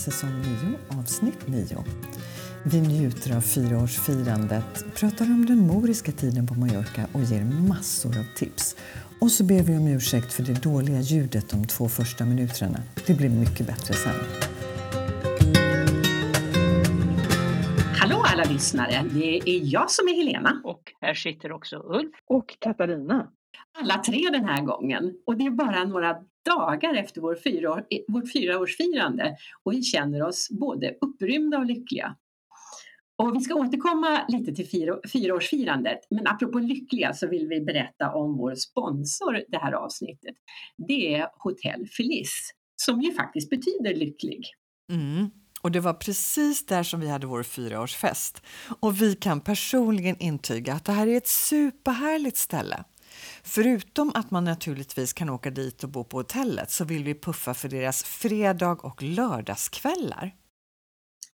säsong 9, avsnitt 9. Vi njuter av fyraårsfirandet, pratar om den moriska tiden på Mallorca och ger massor av tips. Och så ber vi om ursäkt för det dåliga ljudet de två första minuterna. Det blir mycket bättre sen. Hallå alla lyssnare! Det är jag som är Helena. Och här sitter också Ulf. Och Katarina. Alla tre den här gången. Och det är bara några dagar efter vår fyra, vårt fyraårsfirande och vi känner oss både upprymda och lyckliga. Och vi ska återkomma lite till fyra, fyraårsfirandet, men apropå lyckliga så vill vi berätta om vår sponsor det här avsnittet. Det är Hotell Feliz, som ju faktiskt betyder lycklig. Mm. Och det var precis där som vi hade vår fyraårsfest. Och vi kan personligen intyga att det här är ett superhärligt ställe. Förutom att man naturligtvis kan åka dit och bo på hotellet så vill vi puffa för deras fredag och lördagskvällar.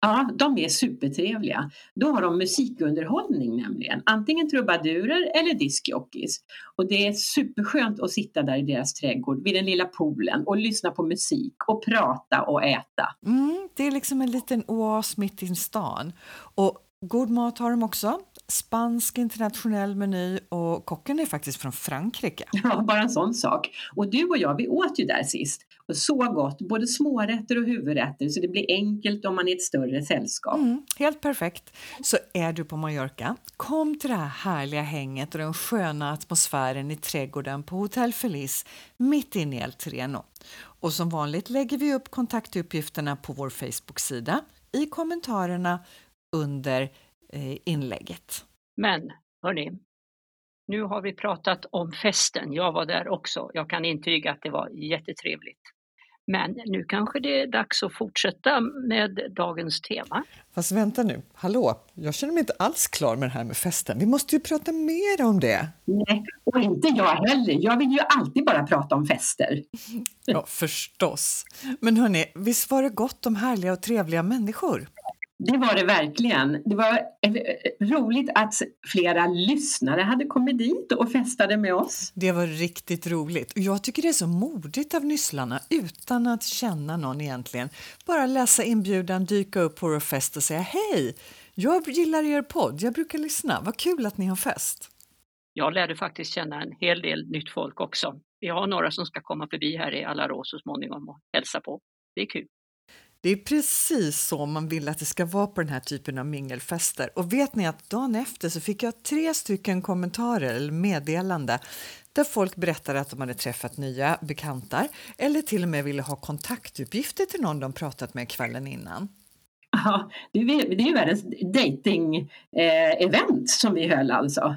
Ja, de är supertrevliga. Då har de musikunderhållning nämligen, antingen trubadurer eller diskjockeys. Och det är superskönt att sitta där i deras trädgård vid den lilla poolen och lyssna på musik och prata och äta. Mm, det är liksom en liten oas mitt i stan. Och god mat har de också spansk internationell meny och kocken är faktiskt från Frankrike. Ja, bara en sån sak. Och du och jag, vi åt ju där sist. Och så gott, både smårätter och huvudrätter, så det blir enkelt om man är ett större sällskap. Mm, helt perfekt. Så är du på Mallorca, kom till det här härliga hänget och den sköna atmosfären i trädgården på Hotel Feliz mitt inne i El Treno. Och som vanligt lägger vi upp kontaktuppgifterna på vår Facebook-sida i kommentarerna under Eh, inlägget. Men hörni, nu har vi pratat om festen. Jag var där också. Jag kan intyga att det var jättetrevligt. Men nu kanske det är dags att fortsätta med dagens tema. Fast vänta nu, hallå, jag känner mig inte alls klar med det här med festen. Vi måste ju prata mer om det. Nej, och inte jag heller. Jag vill ju alltid bara prata om fester. Ja, förstås. Men hörni, visst var det gott om härliga och trevliga människor? Det var det verkligen. Det var eh, roligt att flera lyssnare hade kommit dit och festade med oss. Det var riktigt roligt. Jag tycker det är så modigt av nysslarna utan att känna någon egentligen. Bara läsa inbjudan, dyka upp på vår fest och säga hej, jag gillar er podd, jag brukar lyssna, vad kul att ni har fest. Jag lärde faktiskt känna en hel del nytt folk också. Vi har några som ska komma förbi här i Alarå så småningom och hälsa på. Det är kul. Det är precis så man vill att det ska vara på den här typen av mingelfester. Och vet ni att dagen efter så fick jag tre stycken kommentarer eller meddelande där folk berättade att de hade träffat nya bekantar eller till och med ville ha kontaktuppgifter till någon de pratat med kvällen innan. Ja, det är, ju världens dating-event eh, som vi höll alltså.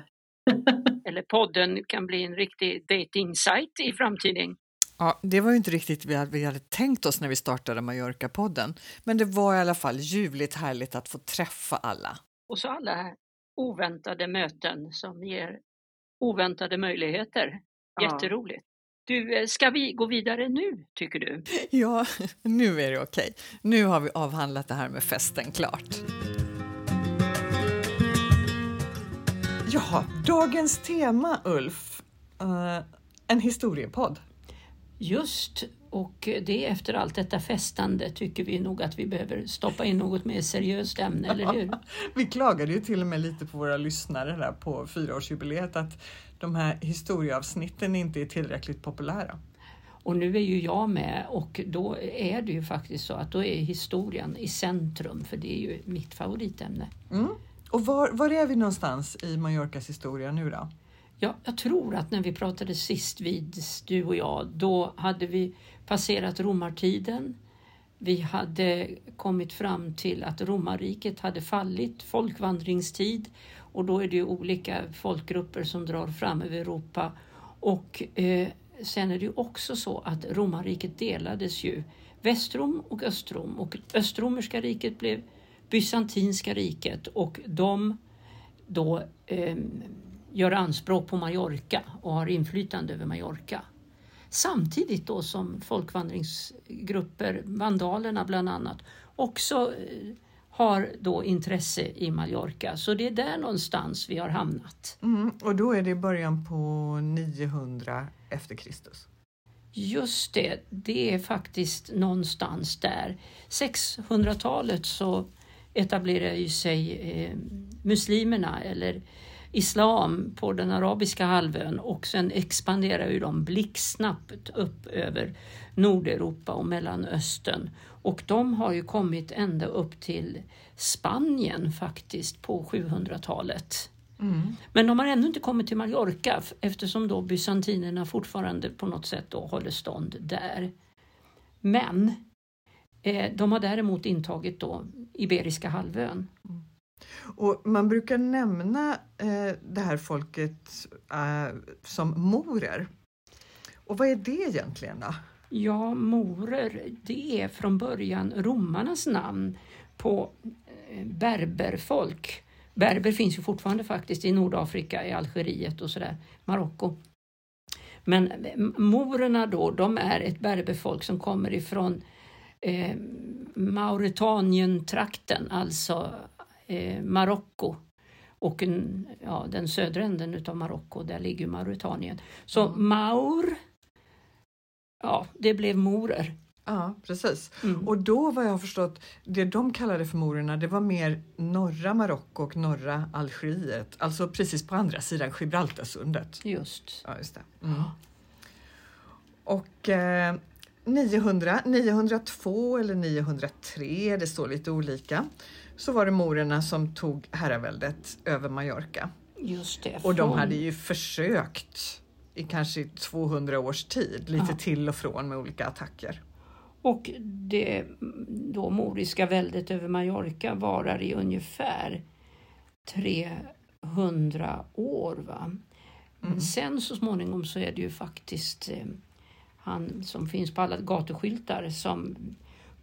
Eller podden kan bli en riktig dating-sajt i framtiden. Ja, det var ju inte riktigt vad vi hade tänkt oss när vi startade Mallorca-podden. Men det var i alla fall ljuvligt härligt att få träffa alla. Och så alla oväntade möten som ger oväntade möjligheter. Jätteroligt. Du, eh, ska vi gå vidare nu, tycker du? Ja, nu är det okej. Nu har vi avhandlat det här med festen klart. Ja, dagens tema, Ulf. Uh, en historiepodd. Just, och det efter allt detta festande tycker vi nog att vi behöver stoppa in något mer seriöst ämne, eller hur? vi klagade ju till och med lite på våra lyssnare där på fyraårsjubileet att de här historieavsnitten inte är tillräckligt populära. Och nu är ju jag med och då är det ju faktiskt så att då är historien i centrum för det är ju mitt favoritämne. Mm. Och var, var är vi någonstans i Mallorcas historia nu då? Ja, jag tror att när vi pratade sist vid du och jag, då hade vi passerat romartiden. Vi hade kommit fram till att romarriket hade fallit, folkvandringstid och då är det ju olika folkgrupper som drar fram över Europa. Och eh, sen är det ju också så att romarriket delades ju Västrom och Östrom och Östromerska riket blev Bysantinska riket och de då eh, gör anspråk på Mallorca och har inflytande över Mallorca. Samtidigt då som folkvandringsgrupper, vandalerna bland annat, också eh, har då intresse i Mallorca. Så det är där någonstans vi har hamnat. Mm, och då är det början på 900 efter Kristus? Just det, det är faktiskt någonstans där. 600-talet så etablerar ju sig eh, muslimerna eller islam på den arabiska halvön och sen expanderar ju de blixtsnabbt upp över Nordeuropa och Mellanöstern. Och de har ju kommit ända upp till Spanien faktiskt på 700-talet. Mm. Men de har ännu inte kommit till Mallorca eftersom då bysantinerna fortfarande på något sätt då håller stånd där. Men eh, de har däremot intagit då Iberiska halvön. Och man brukar nämna eh, det här folket eh, som morer. Och vad är det egentligen då? Ja, morer, det är från början romarnas namn på eh, berberfolk. Berber finns ju fortfarande faktiskt i Nordafrika, i Algeriet och sådär, Marocko. Men eh, morerna då, de är ett berberfolk som kommer ifrån eh, Mauretanien-trakten, alltså eh, Marocko och en, ja, den södra änden utav Marocko, där ligger Mauretanien. Så Mm. maur, ja, det blev morer. Ja, precis. Mm. Och då vad jag har förstått, det de kallade för morerna, det var mer norra Marocko och norra Algeriet, alltså precis på andra sidan Gibraltarsundet. Just. Ja, just det. Mm. Och eh, 900, 902 eller 903, det står lite olika, så var det morerna som tog herraväldet över Mallorca. Just det. Och de hade ju försökt i kanske 200 års tid, lite Ja. till och från med olika attacker. Och det då moriska väldet över Mallorca varar i ungefär 300 år. Va? Mm. sen så småningom så är det ju faktiskt eh, han som finns på alla gatuskyltar som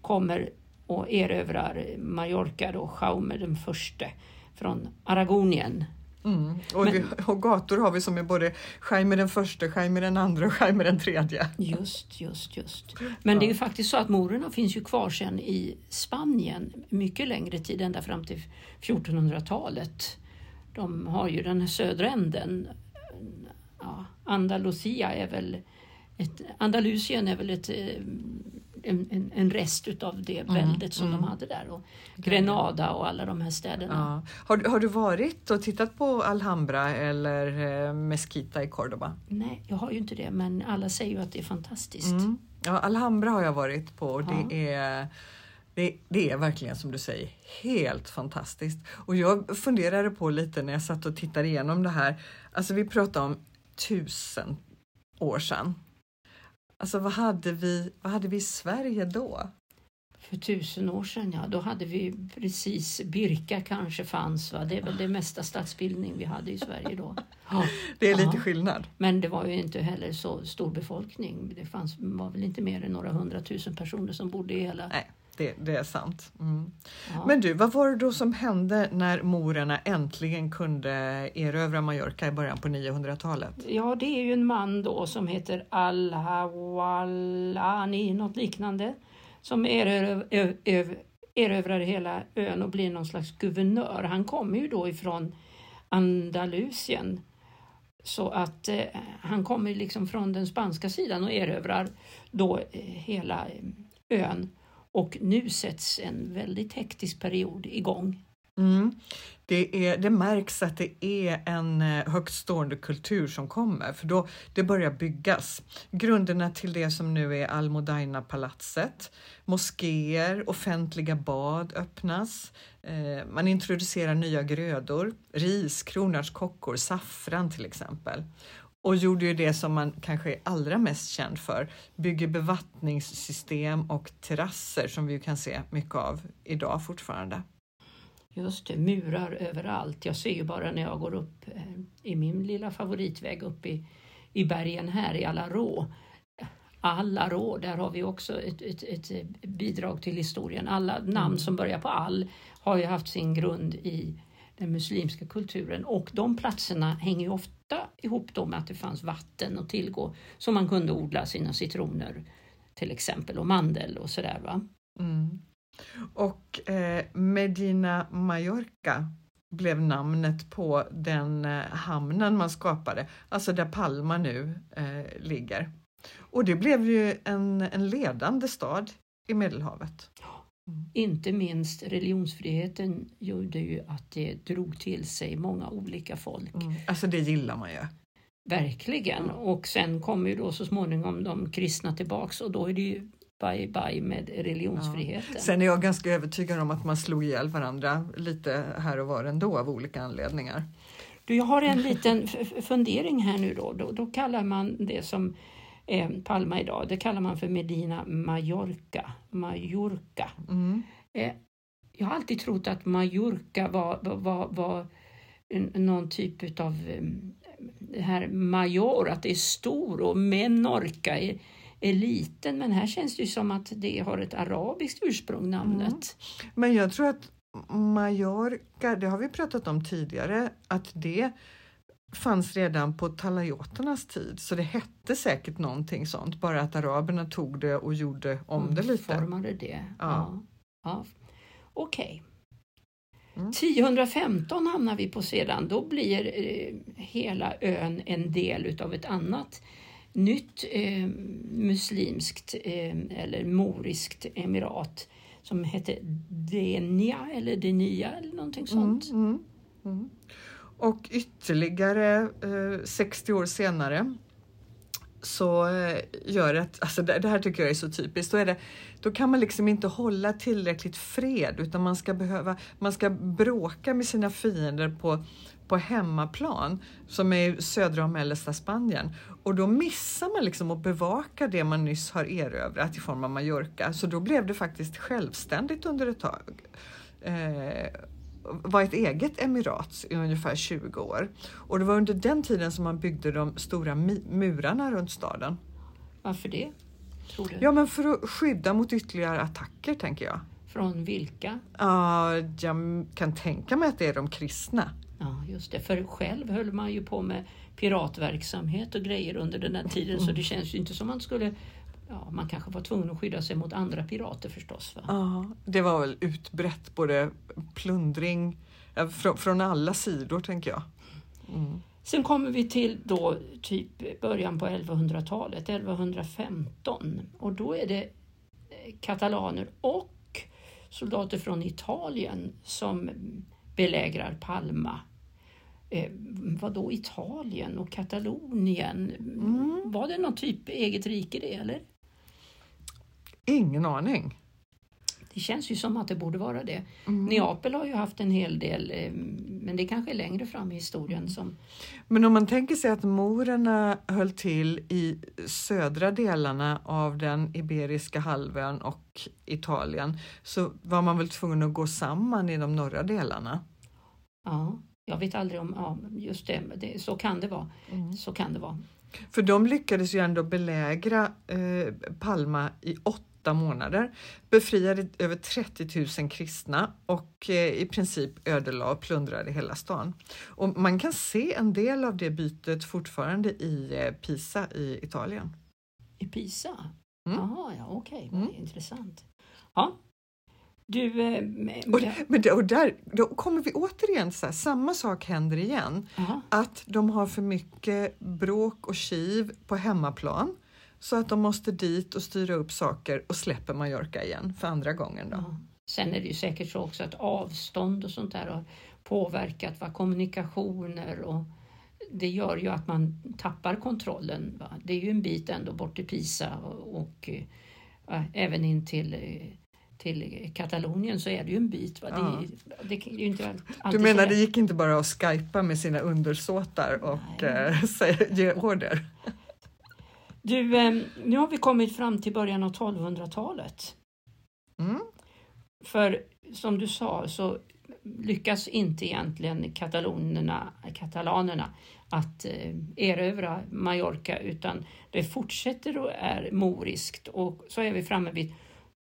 kommer och erövrar Mallorca då, Jaume den förste från Aragonien. Mm. Och, Men- vi, och gator har vi som är både Jaime den första, Jaime den andra och Jaime den tredje. Just, just, just. Men det är ju faktiskt så att morerna finns ju kvar sen i Spanien mycket längre tid, ända fram till 1400-talet. De har ju den södra änden. Ja, Andalusia är väl ett, Andalusien är väl ett, eh, en, en, en rest utav det väldet som de hade där. Och Grenada och alla de här städerna. Ja. Har, du- har du varit och tittat på Alhambra eller eh, Mesquita i Cordoba? Nej, jag har ju inte det, men alla säger ju att det är fantastiskt. Mm. Ja, Alhambra har jag varit på och Ja. det är det, det är verkligen som du säger helt fantastiskt. Och jag funderade på lite när jag satt och tittade igenom det här. Alltså vi pratar om tusen år sedan. Alltså vad hade vi, vad hade vi i Sverige då? För tusen år sedan, ja, då hade vi precis Birka kanske fanns. Va? Det är väl det mesta stadsbildning vi hade i Sverige då. Ja. Det är lite Ja. skillnad. Men det var ju inte heller så stor befolkning. Det fanns, var väl inte mer än några hundratusen personer som bodde i hela... Nej, det, det är sant. Mm. Ja. Men du, vad var det då som hände när morerna äntligen kunde erövra Mallorca i början på 900-talet? Ja, det är ju en man då som heter Al-Hawalani, något liknande, som eröv, ö, ö, erövrar hela ön och blir någon slags guvernör. Han kommer ju då ifrån Andalusien. Så att eh, han kommer liksom från den spanska sidan och erövrar då eh, hela eh, ön. Och nu sätts en väldigt hektisk period igång. Mm. Det, är, det märks att det är en eh, högtstående kultur som kommer, för då det börjar byggas. Grunderna till det som nu är Almodaina palatset, moskéer, offentliga bad öppnas. Eh, man introducerar nya grödor, ris, kronärtskockor, saffran till exempel. Och gjorde ju det som man kanske är allra mest känd för, bygger bevattningssystem och terrasser som vi ju kan se mycket av idag fortfarande. Just det, murar överallt. Jag ser ju bara när jag går upp eh, i min lilla favoritväg upp i, i bergen här i Alarå. Alarå, där har vi också ett, ett, ett eh, bidrag till historien. Alla namn som börjar på all har ju haft sin grund i den muslimska kulturen och de platserna hänger ju ofta ihop då med att det fanns vatten att tillgå så man kunde odla sina citroner till exempel och mandel och sådär. Va? Mm. Och eh, Medina Mallorca blev namnet på den eh, hamnen man skapade, alltså där Palma nu eh, ligger. Och det blev ju en, en ledande stad i Medelhavet. Inte minst religionsfriheten gjorde ju att det drog till sig många olika folk. Mm. Alltså det gillar man ju. Verkligen. Och sen kommer ju då så småningom de kristna tillbaks och då är det ju bye bye med religionsfriheten. Sen är jag ganska övertygad om att man slog ihjäl varandra lite här och var ändå av olika anledningar. Du, jag har en liten fundering här nu då. då. Då kallar man det som eh, Palma idag, det kallar man för Medina Mallorca. Mallorca. Mm. Eh, jag har alltid trott att Mallorca var, var, var någon typ av det här major, att det är stor och Menorca är, är liten. Men här känns det som att det har ett arabiskt ursprung, namnet. Mm. Men jag tror att Mallorca, det har vi pratat om tidigare, att det fanns redan på talayoternas tid så det hette säkert någonting sånt, bara att araberna tog det och gjorde om det lite. Formade det. Ja. Ja. Ja. Okej. Mm. 1015 hamnar vi på sedan. Då blir eh, hela ön en del utav ett annat nytt eh, muslimskt eh, eller moriskt emirat som hette Denia eller Denia eller någonting sånt. Mm, mm, mm. Och ytterligare eh, 60 år senare så eh, gör det, alltså det här tycker jag är så typiskt, då, är det, då kan man liksom inte hålla tillräckligt fred utan man ska behöva, man ska bråka med sina fiender på, på hemmaplan som är södra och mellersta Spanien. Och då missar man liksom att bevaka det man nyss har erövrat i form av Mallorca. Så då blev det faktiskt självständigt under ett tag. Eh, var ett eget emirat i ungefär 20 år. Och det var under den tiden som man byggde de stora murarna runt staden. Varför det? Tror du? Ja, men för att skydda mot ytterligare attacker tänker jag. Från vilka? Ja, jag kan tänka mig att det är de kristna. Ja, just det. För själv höll man ju på med piratverksamhet och grejer under den här tiden så det känns ju inte som man skulle Ja, man kanske var tvungen att skydda sig mot andra pirater förstås. Va? Ja, det var väl utbrett både plundring från, från alla sidor tänker jag. Mm. Sen kommer vi till då typ början på 1100-talet, 1115 och då är det eh, katalaner och soldater från Italien som belägrar Palma. Eh, vad då Italien och Katalonien? Mm. Var det någon typ eget rike det eller? Ingen aning. Det känns ju som att det borde vara det. Mm. Neapel har ju haft en hel del, eh, men det kanske är längre fram i historien som... Men om man tänker sig att morerna höll till i södra delarna av den Iberiska halvön och Italien så var man väl tvungen att gå samman i de norra delarna. Ja, jag vet aldrig om... Ja, just det, det så kan det vara. Mm. Så kan det vara. För de lyckades ju ändå belägra eh, Palma i åtta månader, befriade över 30 000 kristna och eh, i princip ödelade och plundrade hela stan. Och man kan se en del av det bytet fortfarande i eh, Pisa i Italien. I Pisa? Mm. Jaha, ja, okej, Mm. vad intressant. Ja. Du... Eh, Och, ja, men det, och där då kommer vi återigen så här, samma sak händer igen. aha. Att de har för mycket bråk och kiv på hemmaplan så att de måste dit och styra upp saker och släpper Mallorca igen för andra gången. Då. Ja. Sen är det ju säkert så också att avstånd och sånt där har påverkat va? kommunikationer och det gör ju att man tappar kontrollen. Va? Det är ju en bit ändå bort till Pisa och, och eh, även in till, eh, till Katalonien så är det ju en bit. Va? Ja. Det, det är ju inte Du menar det gick inte bara att skypa med sina undersåtar och eh, ge order? Du, eh, nu har vi kommit fram till början av 1200-talet. Mm. För som du sa så lyckas inte egentligen katalonerna, katalanerna att eh, erövra Mallorca utan det fortsätter och är moriskt och så är vi framme vid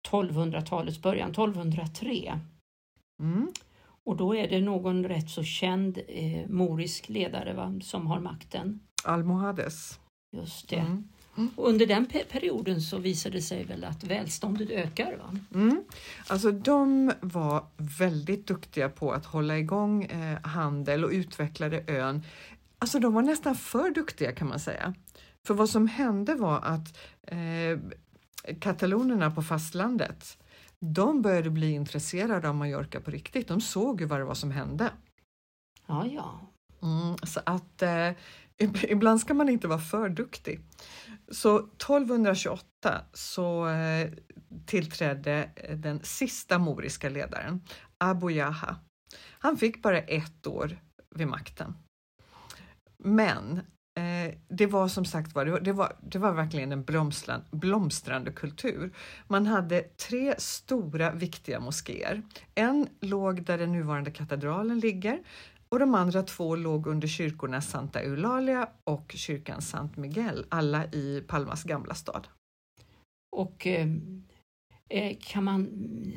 1200-talets början, 1203. Mm. Och då är det någon rätt så känd eh, morisk ledare va, som har makten. Almohades. Just det. Mm. Och under den pe- perioden så visade det sig väl att välståndet ökar. Va? Mm. Alltså de var väldigt duktiga på att hålla igång eh, handel och utvecklade ön. Alltså de var nästan för duktiga kan man säga. För vad som hände var att eh, katalonerna på fastlandet de började bli intresserade av Mallorca på riktigt. De såg ju vad det var som hände. Ja, ja. Mm, så att eh, ibland ska man inte vara för duktig. Så 1228 så eh, tillträdde eh, den sista moriska ledaren, Abu Jaha. Han fick bara ett år vid makten. Men eh, det var som sagt var, det var, det var verkligen en blomstrande, blomstrande kultur. Man hade tre stora viktiga moskéer. En låg där den nuvarande katedralen ligger och de andra två låg under kyrkorna Santa Eulalia och kyrkan Sant Miguel, alla i Palmas gamla stad. Och eh, eh, kan man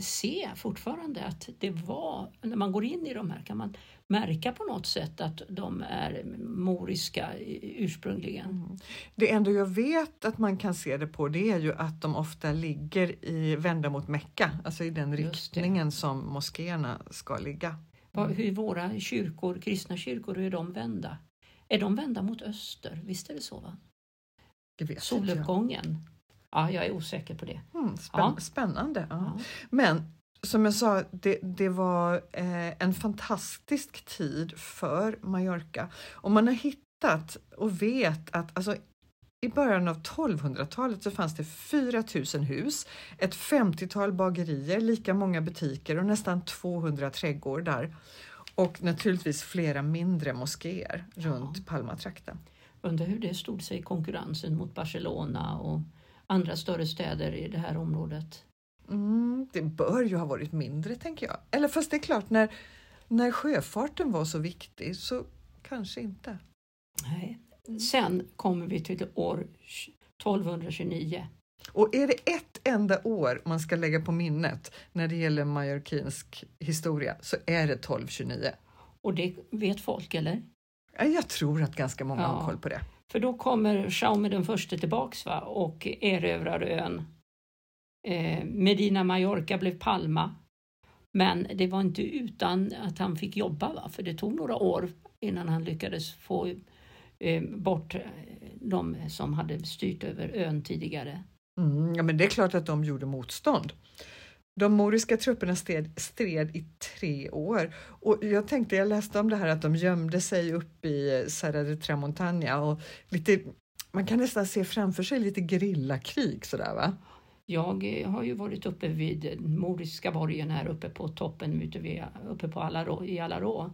se fortfarande att det var, när man går in i de här, kan man märka på något sätt att de är moriska ursprungligen? Mm. Det enda jag vet att man kan se det på det är ju att de ofta ligger i, vända mot Mecka, alltså i den riktningen som moskéerna ska ligga. Hur våra kyrkor, kristna kyrkor, hur är de vända? Är de vända mot öster? Visst är det så? Va? Det vet Soluppgången? Ja, jag är osäker på det. Mm, spänn ja. Spännande. Ja. Ja. Men som jag sa, det, det var eh, en fantastisk tid för Mallorca. Och man har hittat och vet att alltså, i början av 1200-talet så fanns det 4 000 hus, ett 50-tal bagerier, lika många butiker och nästan 200 trädgårdar. Och naturligtvis flera mindre moskéer runt ja. Palmatrakten. Undrar hur det stod sig i konkurrensen mot Barcelona och andra större städer i det här området? Mm, det bör ju ha varit mindre tänker jag. Eller fast det är klart, när, när sjöfarten var så viktig så kanske inte. Nej. Sen kommer vi till år 1229. Och är det ett enda år man ska lägga på minnet när det gäller mallorquinsk historia så är det 1229. Och det vet folk eller? Jag tror att ganska många ja. har koll på det. För då kommer Jaume den första tillbaks va? och erövrar ön. Eh, Medina Mallorca blev Palma. Men det var inte utan att han fick jobba, va? för det tog några år innan han lyckades få bort de som hade styrt över ön tidigare. Mm, ja, men det är klart att de gjorde motstånd. De moriska trupperna stred, stred, i tre år och jag tänkte, jag läste om det här att de gömde sig upp i Serra de Tramontana och lite, man kan nästan se framför sig lite grillakrig sådär va? Jag eh, har ju varit uppe vid Moriska borgen här uppe på toppen ute vid, uppe på Alarå, i Alarå.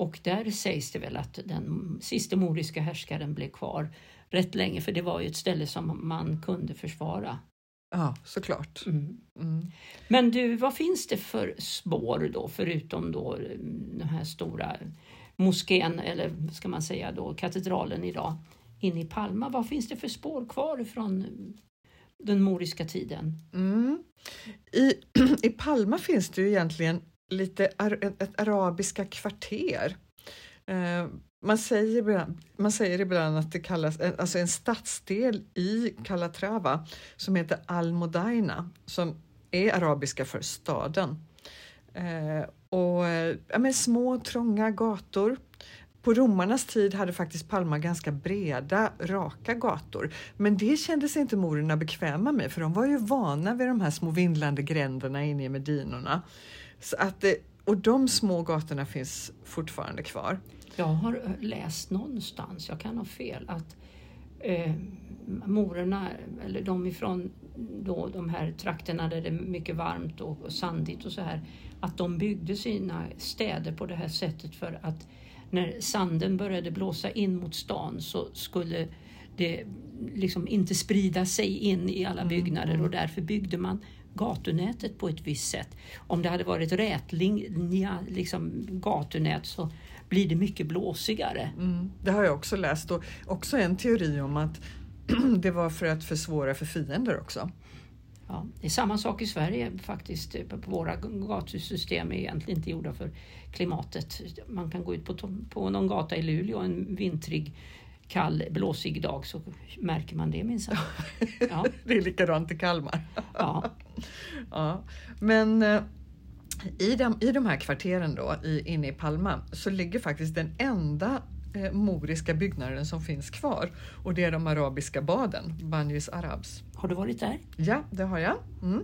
Och där sägs det väl att den sista moriska härskaren blev kvar rätt länge för det var ju ett ställe som man kunde försvara. Ja, såklart. Mm. Mm. Men du, vad finns det för spår då förutom då mm, den här stora moskén eller ska man säga då katedralen idag inne i Palma? Vad finns det för spår kvar från den moriska tiden? Mm. I, I Palma finns det ju egentligen lite ett arabiska kvarter. Eh, man säger, ibland, man säger ibland att det kallas eh, alltså en stadsdel i Calatrava som heter Al-Modaina som är arabiska för staden. Eh, och eh, ja, men Små trånga gator. På romarnas tid hade faktiskt Palma ganska breda, raka gator. Men det kände sig inte morerna bekväma med för de var ju vana vid de här små vindlande gränderna inne i Medinorna. Så att, och de små gatorna finns fortfarande kvar. Jag har läst någonstans, jag kan ha fel, att eh, morerna, eller de ifrån då, de här trakterna där det är mycket varmt och, och sandigt och så här, att de byggde sina städer på det här sättet för att när sanden började blåsa in mot stan så skulle det liksom inte sprida sig in i alla mm, byggnader mm. och därför byggde man gatunätet på ett visst sätt. Om det hade varit rätlinjiga liksom, gatunät så blir det mycket blåsigare. Mm, det har jag också läst och också en teori om att det var för att försvåra för fiender också. Ja, det är samma sak i Sverige faktiskt. Våra gatusystem är egentligen inte gjorda för klimatet. Man kan gå ut på, på någon gata i Luleå en vintrig kall blåsig dag så märker man det minsann. Ja. det är likadant i Kalmar. Ja. ja. Men eh, i de, i de här kvarteren då, i, inne i Palma, så ligger faktiskt den enda eh, moriska byggnaden som finns kvar och det är de arabiska baden, Banjis Arabs. Har du varit där? Ja, det har jag. Mm.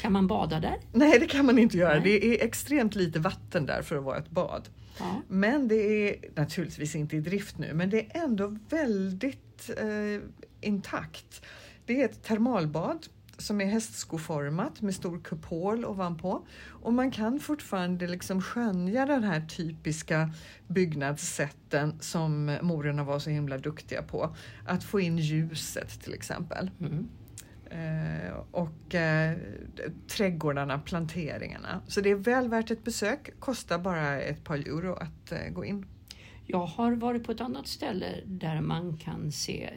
Kan man bada där? Nej, det kan man inte göra. Nej. Det är extremt lite vatten där för att vara ett bad. Ja. Men det är naturligtvis inte i drift nu, men det är ändå väldigt eh, intakt. Det är ett termalbad som är hästskoformat med stor kupol ovanpå och man kan fortfarande liksom skönja den här typiska byggnadssätten som morerna var så himla duktiga på. Att få in ljuset till exempel. Mm. Eh, och eh, trädgårdarna, planteringarna. Så det är väl värt ett besök, kostar bara ett par euro att eh, gå in. Jag har varit på ett annat ställe där man kan se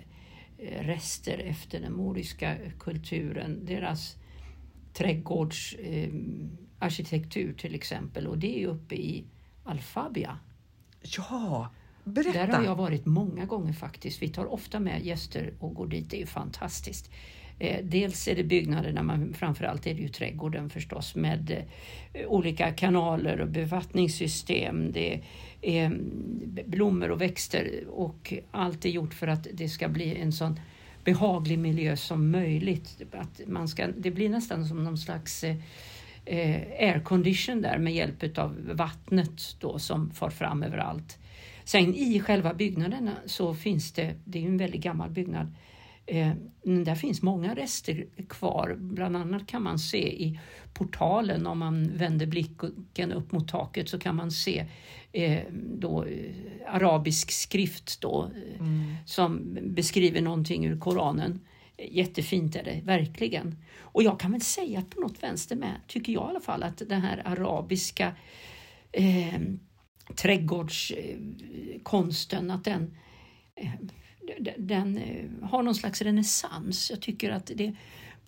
eh, rester efter den moriska kulturen. Deras trädgårdsarkitektur till exempel och det är uppe i Alfabia. Ja, berätta! Där har jag varit många gånger faktiskt. Vi tar ofta med gäster och går dit. Det är ju fantastiskt. Eh, dels är det byggnaderna, men framförallt är det ju trädgården förstås med eh, olika kanaler och bevattningssystem. Det är mm, blommor och växter och allt är gjort för att det ska bli en sån behaglig miljö som möjligt. Att man ska, det blir nästan som någon slags eh, aircondition där med hjälp av vattnet då som far fram överallt. Sen i själva byggnaderna så finns det, det är ju en väldigt gammal byggnad, Eh, där finns många rester kvar. Bland annat kan man se i portalen om man vänder blicken upp mot taket så kan man se eh, då, eh, arabisk skrift då, eh, Mm. som beskriver någonting ur Koranen. Jättefint är det verkligen. Och jag kan väl säga att på något vänster med, tycker jag i alla fall, att den här arabiska eh, trädgårdskonsten, att den eh, den eh, har någon slags renässans. Jag tycker att det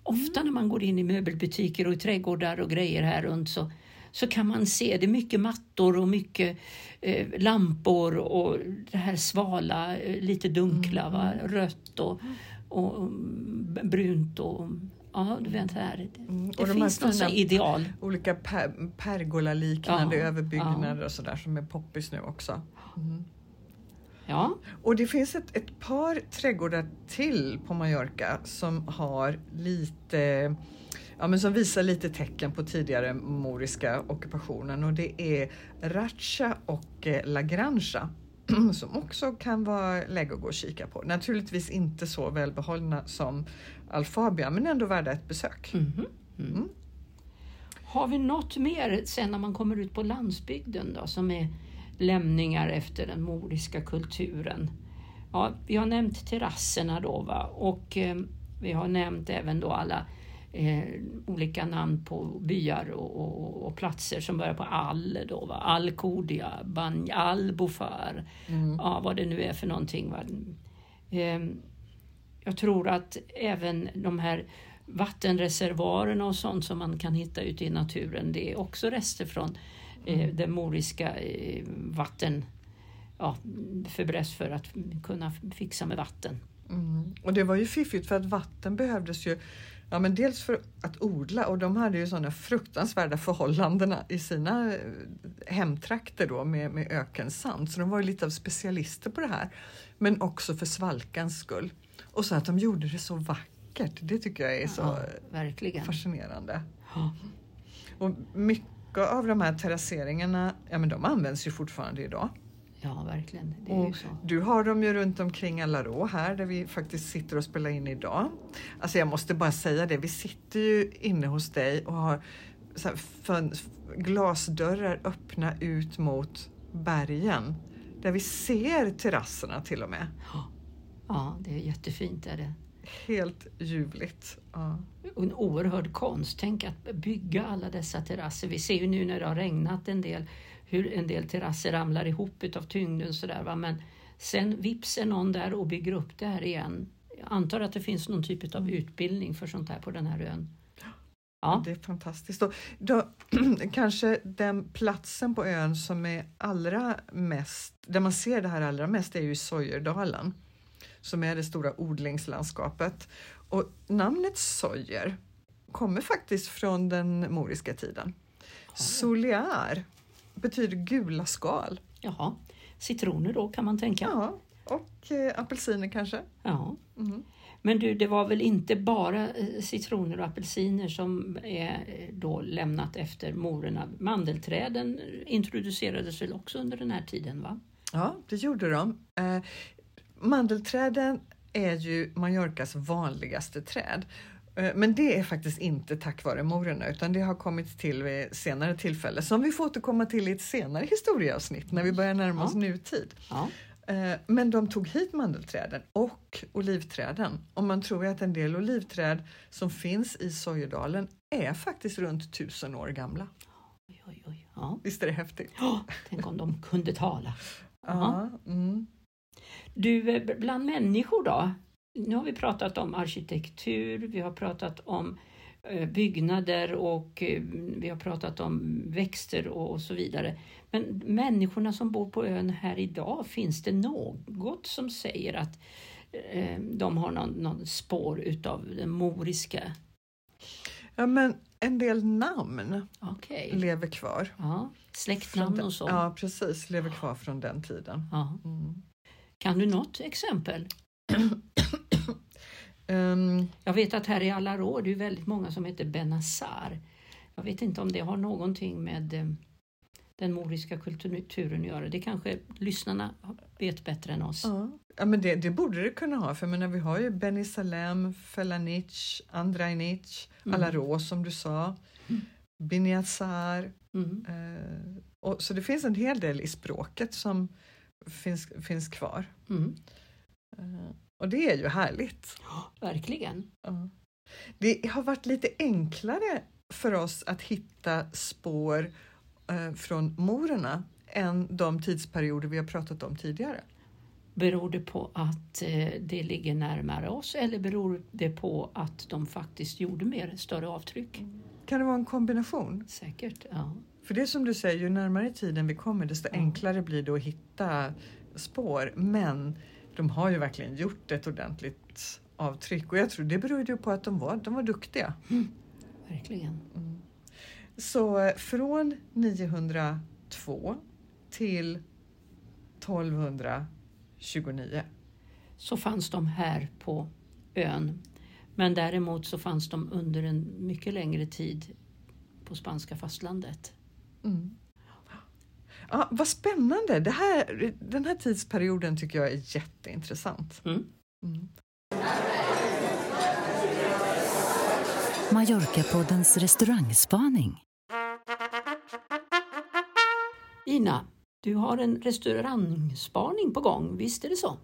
ofta när man går in i möbelbutiker och i trädgårdar och grejer här runt så, så kan man se det är mycket mattor och mycket eh, lampor och det här svala, eh, lite dunkla, va? rött och, och mm, brunt och ja, du vet här. Mm, Det här finns här ideal. olika per pergola-liknande Ja, överbyggnader och sådär som är poppis nu också. Mm. Ja, Och det finns ett, ett par trädgårdar till på Mallorca som har lite Ja, men som visar lite tecken på tidigare moriska ockupationen och det är Racha och eh, La Granja som också kan vara läge att gå och kika på. Naturligtvis inte så välbehållna som Alfabia men ändå värda ett besök. Mhm. Mm. Mm. Har vi något mer sen när man kommer ut på landsbygden då som är lämningar efter den moriska kulturen? Ja, vi har nämnt terrasserna då va? och eh, vi har nämnt även då alla eh, olika namn på byar och, och, och, platser som börjar på Al då va? Alcudia, Bany, Albufar, Mm. ja, vad det nu är för någonting. Va? Eh, jag tror att även de här vattenreservoarerna och sånt som man kan hitta ute i naturen, det är också rester från eh, den moriska eh, vatten, ja, förbereds för att kunna fixa med vatten. Mm. Och det var ju fiffigt för att vatten behövdes ju Ja, men dels för att odla och de hade ju sådana fruktansvärda förhållanden i sina eh, hemtrakter då med, med ökensand. Så de var ju lite av specialister på det här. Men också för svalkans skull. Och så att de gjorde det så vackert. Det tycker jag är så Ja, verkligen. fascinerande. Ja. Och mycket av de här terrasseringarna, ja men de används ju fortfarande idag. ja, verkligen. Det är ju så. du har dem ju runt omkring Alarå här där vi faktiskt sitter och spelar in idag. Alltså jag måste bara säga det, vi sitter ju inne hos dig och har glasdörrar öppna ut mot bergen. Där vi ser terrasserna till och med. Ja, det är jättefint. Är det. Helt ljuvligt. Ja. Och en oerhörd konst. Tänk att bygga alla dessa terrasser. Vi ser ju nu när det har regnat en del hur en del terrasser ramlar ihop utav tyngden sådär. Va? Men sen vips är någon där och bygger upp det här igen. Jag antar att det finns någon typ av utbildning för sånt här på den här ön. Ja, Det är fantastiskt. Och då, kanske den platsen på ön som är allra mest, där man ser det här allra mest är ju Sojerdalen som är det stora odlingslandskapet. Och namnet Sojer kommer faktiskt från den moriska tiden. Solear betyder gula skal. jaha. citroner då kan man tänka. Ja, och eh, apelsiner kanske. Ja. Mm. Men du, det var väl inte bara eh, citroner och apelsiner som är eh, då lämnat efter morerna. Mandelträden introducerades väl också under den här tiden? va? Ja, det gjorde de. Mandelträden är ju Mallorcas vanligaste träd. Eh, Men det är faktiskt inte tack vare morerna utan det har kommit till vid senare tillfälle som vi får återkomma till i ett senare historieavsnitt när vi börjar närma oss Ja. nutid. Ja. Eh, Men de tog hit mandelträden och olivträden och man tror ju att en del olivträd som finns i Sojedalen är faktiskt runt tusen år gamla. Oj, oj, oj. Ja. Visst är det häftigt? Ja, Tänk om de kunde tala. Ja. Ja. Mm. Du, eh, bland människor då? Nu har vi pratat om arkitektur, vi har pratat om eh, byggnader och eh, vi har pratat om växter och så vidare. Men människorna som bor på ön här idag, finns det något som säger att de har någon, någon spår utav den moriska? Ja, men en del namn Okej. lever kvar. Ja, släktnamn och så. Ja, precis. Lever kvar från den tiden. Ja. Mm. Kan du något exempel? Ehm, Jag vet att här i Alarå det är väldigt många som heter Benassar. Jag vet inte om det har någonting med eh, den moriska kulturen att göra. Det kanske lyssnarna vet bättre än oss. ja. ja, men det, det borde det kunna ha. För jag menar, vi har ju Beni Salem, Felanic, Andrainic, Mm. Alarå som du sa, Biniazar. Mm. Eh, och, så det finns en hel del i språket som finns, finns kvar. Mm. Eh, och det är ju härligt. Verkligen. Ja. Det har varit lite enklare för oss att hitta spår eh, från morerna än de tidsperioder vi har pratat om tidigare. Beror det på att eh, det ligger närmare oss eller beror det på att de faktiskt gjorde mer, större avtryck? Kan det vara en kombination? Säkert, ja. För det är som du säger, ju närmare tiden vi kommer desto Ja. enklare blir det att hitta spår. Men de har ju verkligen gjort ett ordentligt avtryck och jag tror det beror ju på att de var, de var duktiga. Verkligen. Så eh, från 902 till 1229. Så fanns de här på ön. Men däremot så fanns de under en mycket längre tid på spanska fastlandet. Mm. Ja, vad spännande! Det här, den här tidsperioden tycker jag är jätteintressant. Mm. Mm. Mallorca-poddens restaurangspaning. Ina, du har en restaurangspaning på gång, visst är det så?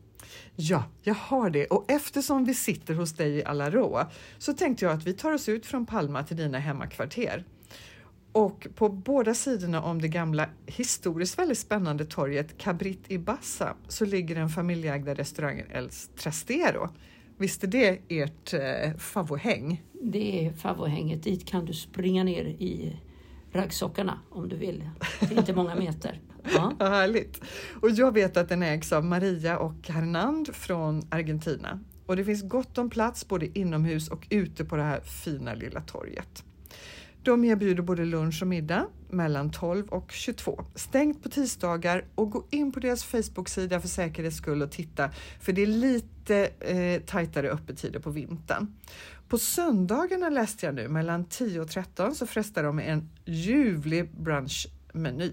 Ja, jag har det och eftersom vi sitter hos dig i Alaroa så tänkte jag att vi tar oss ut från Palma till dina hemmakvarter. Och på båda sidorna om det gamla historiskt väldigt spännande torget Cabrit i Bassa så ligger den familjeägda restaurangen El Trastero. Visst är det ert eh, favohäng? Det är favohänget, dit kan du springa ner i Raggsockorna om du vill. Det är inte många meter. Ja. Härligt! Och jag vet att den ägs av Maria och Hernand från Argentina. Och det finns gott om plats både inomhus och ute på det här fina lilla torget. De erbjuder både lunch och middag mellan 12 och 22. Stängt på tisdagar och gå in på deras Facebook-sida för säkerhets skull och titta för det är lite eh, tajtare öppettider på vintern. På söndagarna läste jag nu mellan 10 och 13 så frestar de med en ljuvlig brunchmeny.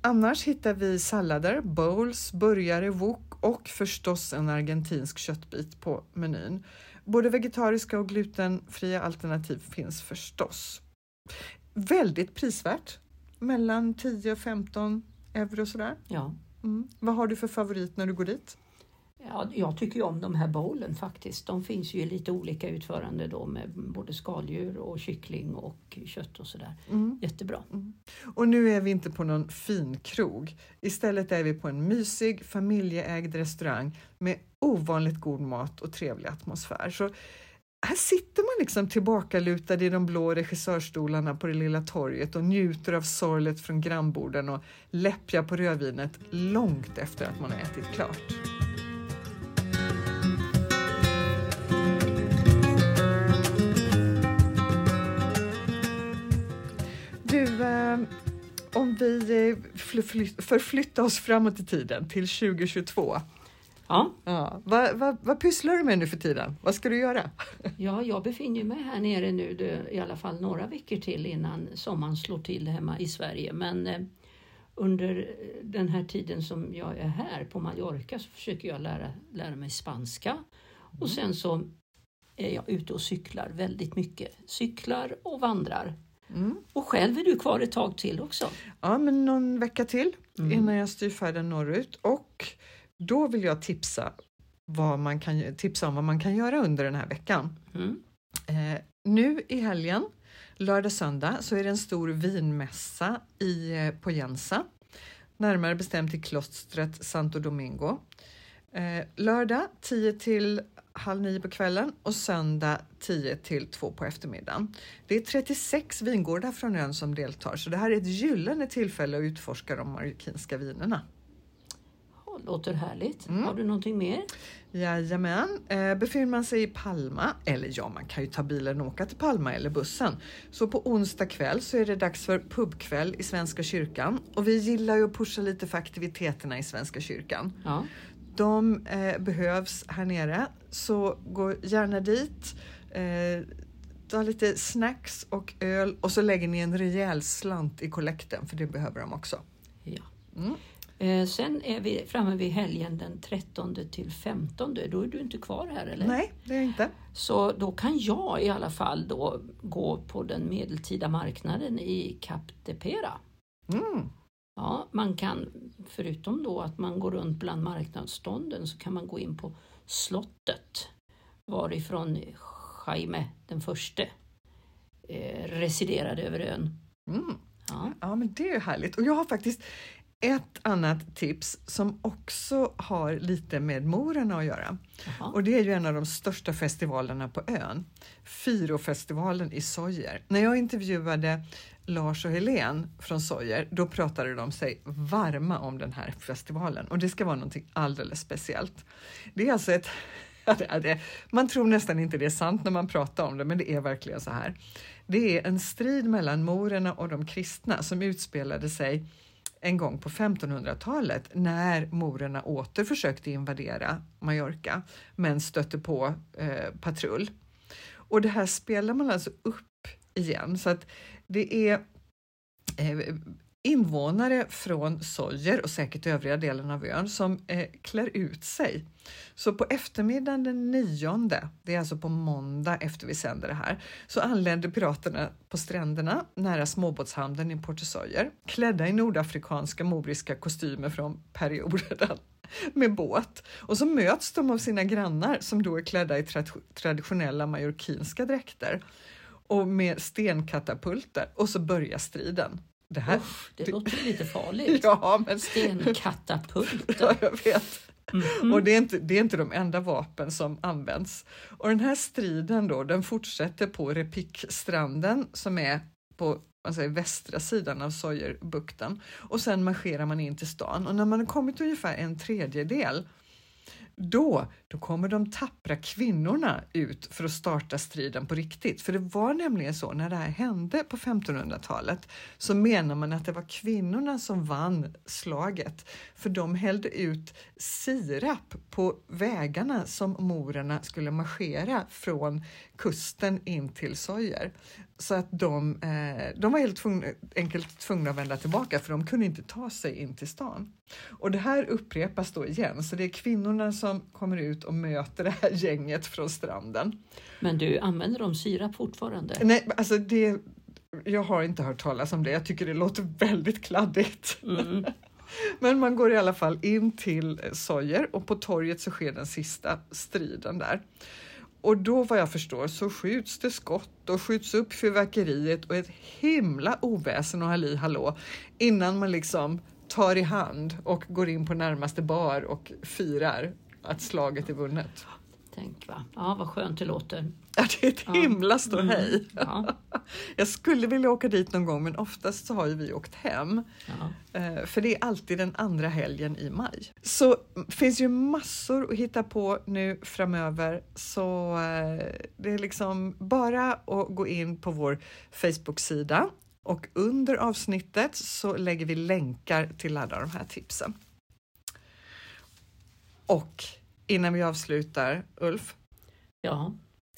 Annars hittar vi sallader, bowls, burgare, wok och förstås en argentinsk köttbit på menyn. Både vegetariska och glutenfria alternativ finns förstås. Väldigt prisvärt, mellan 10 och 15 euro sådär. Ja. Mm. Vad har du för favorit när du går dit? Ja, jag tycker ju om de här bowlen faktiskt. De finns ju i lite olika utförande då med både skaldjur och kyckling och kött och sådär. Mm. Jättebra. Och nu är vi inte på någon fin krog. Istället är vi på en mysig familjeägd restaurang med ovanligt god mat och trevlig atmosfär. Så här sitter man liksom tillbakalutad i de blå regissörstolarna på det lilla torget och njuter av sorlet från grannborden och läppjar på rödvinet långt efter att man har ätit klart. Förflytta oss framåt i tiden till 2022. Ja, Ja. Vad, vad, vad pysslar du med nu för tiden? Vad ska du göra? ja, jag befinner mig här nere nu det, i alla fall några veckor till innan sommaren slår till hemma i Sverige. Men eh, under den här tiden som jag är här på Mallorca så försöker jag lära, lära mig spanska. Och sen så är jag ute och cyklar väldigt mycket. Cyklar och vandrar. Mm. Och själv är du kvar ett tag till också. Ja, men någon vecka till Mm. innan jag styr färden norrut och då vill jag tipsa, vad man kan, tipsa om vad man kan göra under den här veckan. Mm. Eh, nu i helgen, lördag söndag, så är det en stor vinmässa i, eh, på Jensa. Närmare bestämt i klostret Santo Domingo. Eh, lördag 10 till halv nio på kvällen och söndag 10 till 2 på eftermiddagen. Det är 36 vingårdar från ön som deltar så det här är ett gyllene tillfälle att utforska de marockinska vinerna. Låter härligt. Mm. Har du någonting mer? Jajamän. Eh, befinner man sig i Palma, eller ja, man kan ju ta bilen och åka till Palma eller bussen. Så på onsdag kväll så är det dags för pubkväll i Svenska kyrkan och vi gillar ju att pusha lite för aktiviteterna i Svenska kyrkan. Ja. De eh, behövs här nere, så gå gärna dit. Eh, ta lite snacks och öl och så lägger ni en rejäl slant i kollekten för det behöver de också. ja. Mm. Eh, sen är vi framme vid helgen den 13 till 15. Då är du inte kvar här eller? Nej, det är jag inte. Så då kan jag i alla fall då gå på den medeltida marknaden i Cap de Pera. Mm. Ja, man kan, förutom då att man går runt bland marknadsstånden så kan man gå in på slottet varifrån Jaime den förste eh, residerade över ön. Mm. Ja. Ja, men det är härligt. Och jag har faktiskt ett annat tips som också har lite med morerna att göra. Jaha. Och det är ju en av de största festivalerna på ön. Firofestivalen i Sojer. När jag intervjuade Lars och Helen från Sojer, då pratade de sig varma om den här festivalen och det ska vara någonting alldeles speciellt. Det är alltså ett. Man tror nästan inte det är sant när man pratar om det, men det är verkligen så här. Det är en strid mellan morerna och de kristna som utspelade sig en gång på 1500-talet när morerna åter försökte invadera Mallorca men stötte på eh, patrull. Och det här spelar man alltså upp igen så att det är eh, invånare från Sojer och säkert övriga delen av ön som eh, klär ut sig. Så på eftermiddagen den nionde, det är alltså på måndag efter vi sänder det här, så anländer piraterna på stränderna nära småbåtshamnen i Porto Sojer, klädda i nordafrikanska moriska kostymer från perioden med båt. Och så möts de av sina grannar som då är klädda i tra- traditionella majorkinska dräkter och med stenkatapulter och så börjar striden. Det här... Usch, det låter lite farligt. Ja, men Stenkatapulter. Ja, jag vet. Mhm. Och det är, inte, det är inte de enda vapen som används. Och den här striden då, den fortsätter på Repikstranden som är på man säger, västra sidan av Sojerbukten och sen marscherar man in till stan och när man har kommit ungefär en tredjedel då, då kommer de tappra kvinnorna ut för att starta striden på riktigt. För det var nämligen så när det här hände på 1500-talet så menar man att det var kvinnorna som vann slaget för de hällde ut sirap på vägarna som morerna skulle marschera från kusten in till Sojer. Så att de, eh, de var helt tvungna, enkelt tvungna att vända tillbaka för de kunde inte ta sig in till stan. Och det här upprepas då igen, så det är kvinnorna som kommer ut och möter det här gänget från stranden. Men du, använder de sirap fortfarande? Nej, alltså det, jag har inte hört talas om det. Jag tycker det låter väldigt kladdigt. Mm. Men man går i alla fall in till Sojer och på torget så sker den sista striden där. Och då vad jag förstår så skjuts det skott och skjuts upp fyrverkeriet och ett himla oväsen och halli hallå innan man liksom tar i hand och går in på närmaste bar och firar att slaget är vunnet. Tänk va. Ja, vad skönt det låter. Ja, det är ett Ja. himla ståhej. Ja, Jag skulle vilja åka dit någon gång men oftast så har ju vi åkt hem. ja. Eh, För det är alltid den andra helgen i maj. Så mm, finns ju massor att hitta på nu framöver så eh, det är liksom bara att gå in på vår Facebook-sida Och under avsnittet så lägger vi länkar till alla de här tipsen. Och innan vi avslutar, Ulf, Ja,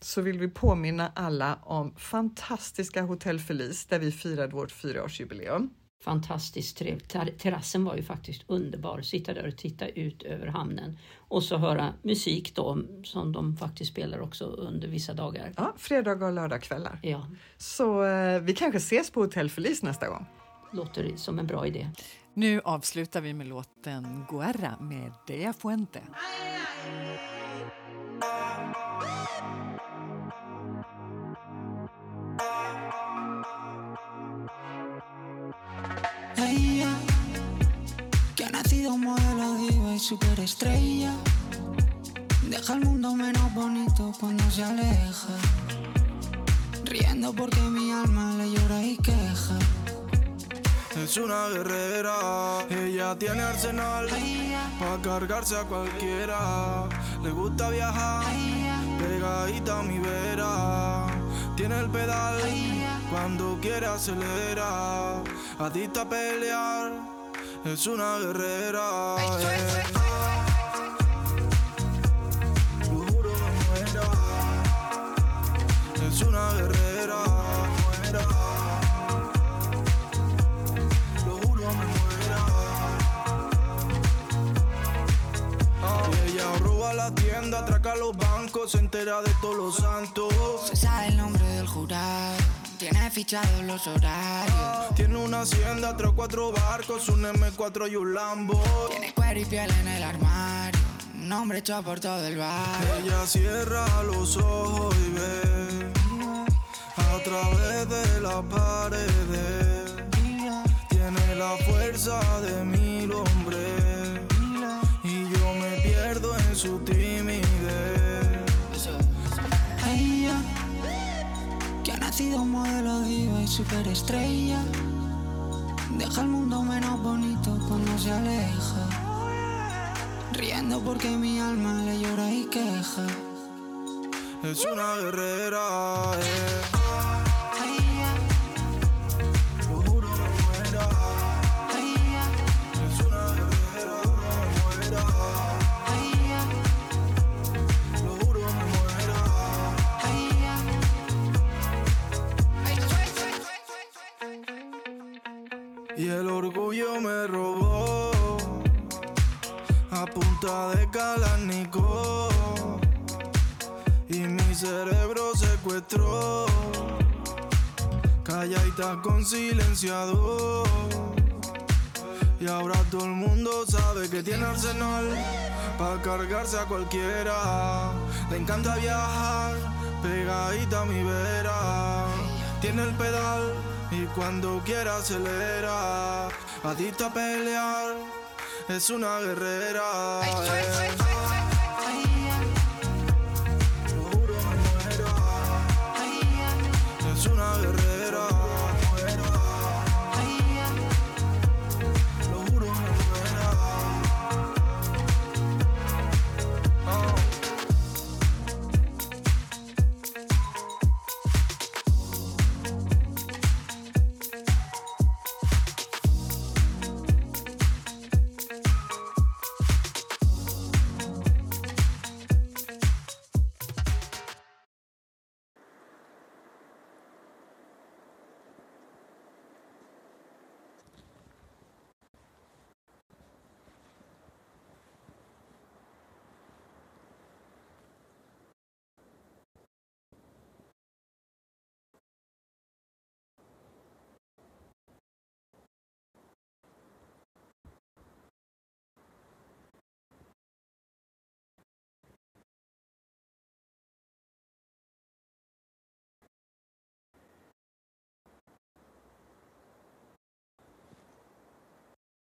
så vill vi påminna alla om fantastiska Hotell Felice där vi firade vårt fyraårsjubileum. fantastiskt trevligt. Ter- Terrassen var ju faktiskt underbar. Sitta där och titta ut över hamnen och så höra musik då som de faktiskt spelar också under vissa dagar. Ja, fredagar och lördagskvällar. Ja, Så eh, vi kanske ses på Hotell Felice nästa gång. låter som en bra idé. Nu avslutar vi med låten Guerra med Dea Fuente. Que ha nacido modelo diva y superestrella. Deja el mundo menos bonito cuando se aleja. Riendo porque mi alma le llora y queja. Es una guerrera, ella tiene arsenal para cargarse a cualquiera. Le gusta viajar, pegadita a mi vera. Tiene el pedal, cuando quiere acelera. Adicta a pelear, es una guerrera. eh. Lo juro me muera. Es una guerrera, muera. Lo juro me muera. Y ella roba la tienda, atraca los bancos, se entera de todos los santos. Se sabe el nombre del jurado. Tiene fichados los horarios. Tiene una hacienda, tres cuatro barcos, un M4 y un Lambo. Tiene cuero y piel en el armario. Un hombre hecho por todo el barrio. Ella cierra los ojos y ve a través de las paredes. Tiene la fuerza de mil hombres y yo me pierdo en su timidez. Superestrella. Deja el mundo menos bonito cuando se aleja. Riendo porque mi alma le llora y queja. Es una guerrera, eh. Orgullo me robó. A punta de calánico. Y mi cerebro secuestró. Calladita con silenciador. Y ahora todo el mundo sabe que tiene arsenal para cargarse a cualquiera. Le encanta viajar pegadita a mi vera. Tiene el pedal y cuando quiera acelera adicta a pelear es una guerrera.